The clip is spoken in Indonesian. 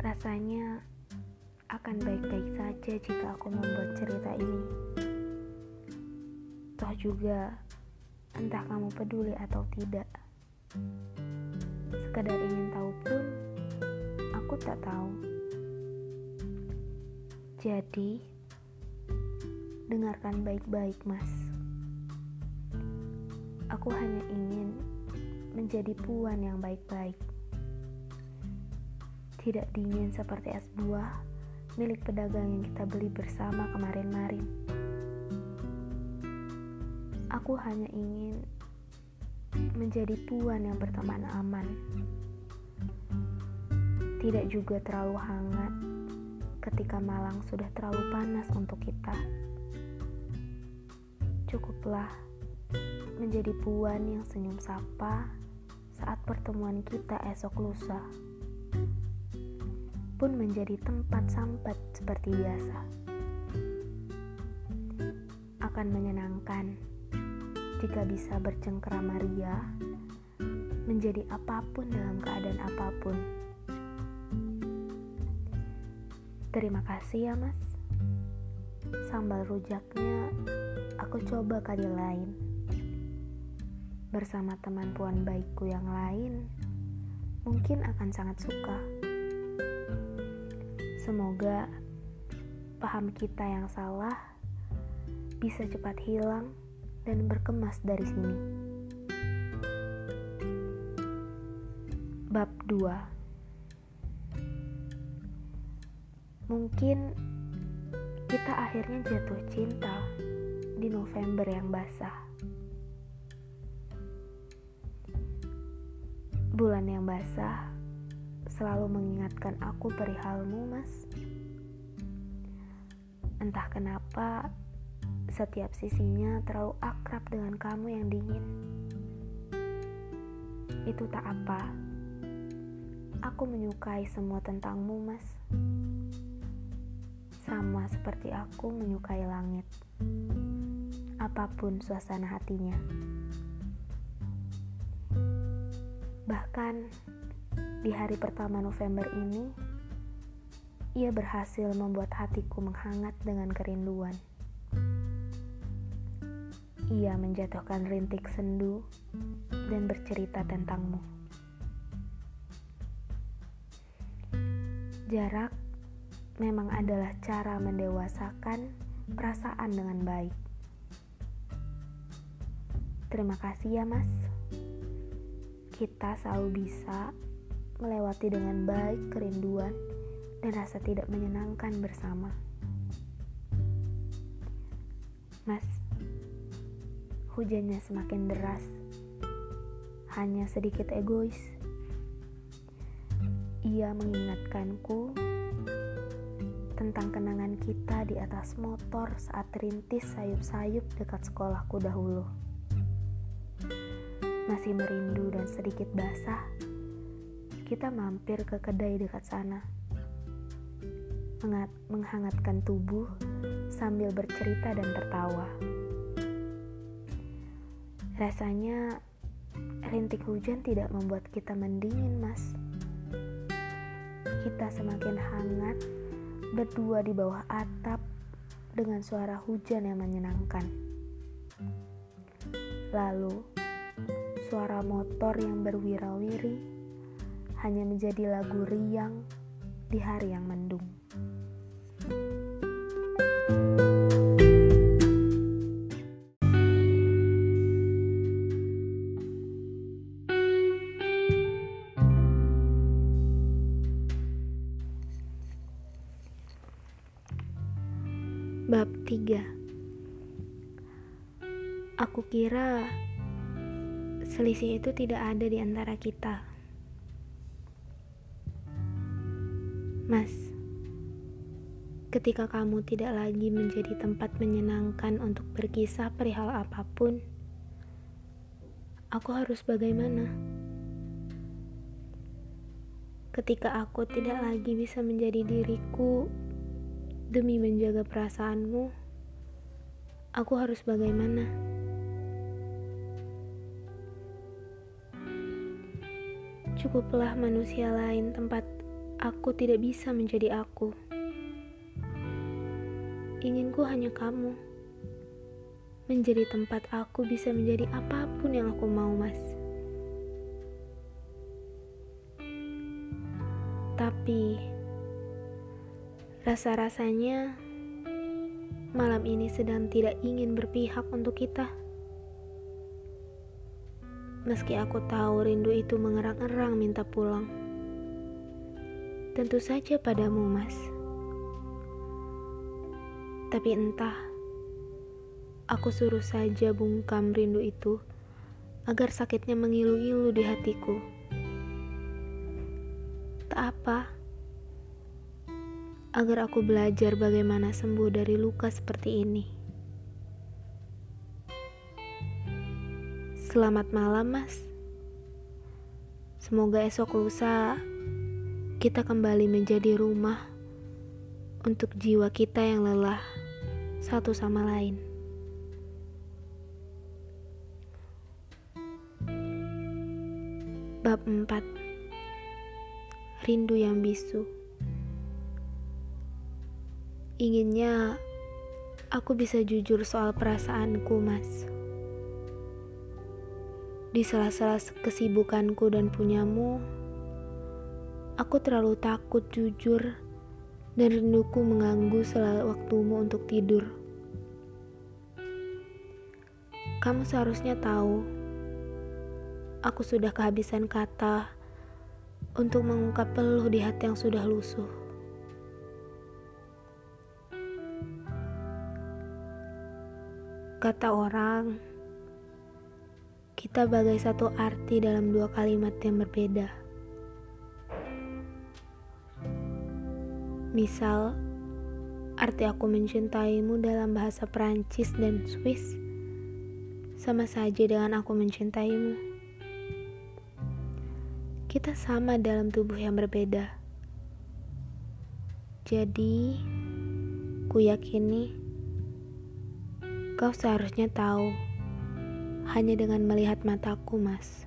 Rasanya akan baik-baik saja jika aku membuat cerita ini. Toh juga, entah kamu peduli atau tidak. Sekadar ingin tahu pun, aku tak tahu. Jadi, dengarkan baik-baik, Mas. Aku hanya ingin menjadi puan yang baik-baik. Tidak dingin seperti es buah milik pedagang yang kita beli bersama kemarin-marin. Aku hanya ingin menjadi puan yang berteman aman. Tidak juga terlalu hangat ketika malang sudah terlalu panas untuk kita. Cukuplah menjadi puan yang senyum sapa saat pertemuan kita esok lusa pun menjadi tempat sambat seperti biasa. Akan menyenangkan jika bisa bercengkerama ria, menjadi apa pun dalam keadaan apa pun. Terima kasih ya mas. Sambal rujaknya aku coba kali lain. Bersama teman puan baikku yang lain, mungkin akan sangat suka. Semoga paham kita yang salah bisa cepat hilang dan berkemas dari sini. Bab 2 Mungkin kita akhirnya jatuh cinta di November yang basah. Bulan yang basah selalu mengingatkan aku perihalmu, Mas. Entah kenapa, setiap sisinya terlalu akrab dengan kamu yang dingin. Itu tak apa. Aku menyukai semua tentangmu, Mas. Sama seperti aku menyukai langit. Apa pun suasana hatinya. Bahkan di hari pertama November ini, ia berhasil membuat hatiku menghangat dengan kerinduan. Ia menjatuhkan rintik sendu dan bercerita tentangmu. Jarak memang adalah cara mendewasakan perasaan dengan baik. Terima kasih ya, Mas. Kita selalu bisa melewati dengan baik kerinduan dan rasa tidak menyenangkan bersama. Mas, hujannya semakin deras, hanya sedikit egois. Ia mengingatkanku tentang kenangan kita di atas motor saat rintis sayup-sayup dekat sekolahku dahulu. Masih merindu dan sedikit basah, kita mampir ke kedai dekat sana. menghangatkan tubuh sambil bercerita dan tertawa. Rasanya rintik hujan tidak membuat kita mendingin, Mas. Kita semakin hangat berdua di bawah atap dengan suara hujan yang menyenangkan. Lalu, suara motor yang berwira-wiri hanya menjadi lagu riang di hari yang mendung. Bab 3 Aku kira selisih itu tidak ada di antara kita. Mas, ketika kamu tidak lagi menjadi tempat menyenangkan untuk berkisah perihal apa pun, aku harus bagaimana? Ketika aku tidak lagi bisa menjadi diriku demi menjaga perasaanmu, aku harus bagaimana? Cukuplah manusia lain tempat aku tidak bisa menjadi aku. Inginku hanya kamu. Menjadi tempat aku bisa menjadi apa pun yang aku mau, Mas. Tapi rasa-rasanya malam ini sedang tidak ingin berpihak untuk kita. Meski aku tahu rindu itu mengerang-erang minta pulang. Tentu saja padamu, Mas. Tapi entah, aku suruh saja bungkam rindu itu agar sakitnya mengilu-ilu di hatiku. Tak apa, agar aku belajar bagaimana sembuh dari luka seperti ini. Selamat malam, Mas. Semoga esok lusa kita kembali menjadi rumah untuk jiwa kita yang lelah satu sama lain. Bab 4 Rindu yang bisu Inginnya aku bisa jujur soal perasaanku, Mas. Di sela-sela kesibukanku dan punyamu, aku terlalu takut jujur dan rinduku mengganggu selalu waktumu untuk tidur. Kamu seharusnya tahu, aku sudah kehabisan kata untuk mengungkap peluh di hati yang sudah lusuh. Kata orang, kita bagai satu arti dalam dua kalimat yang berbeda. Misal, arti aku mencintaimu dalam bahasa Perancis dan Swiss sama saja dengan aku mencintaimu. Kita sama dalam tubuh yang berbeda. Jadi, ku yakini kau seharusnya tahu hanya dengan melihat mataku, Mas.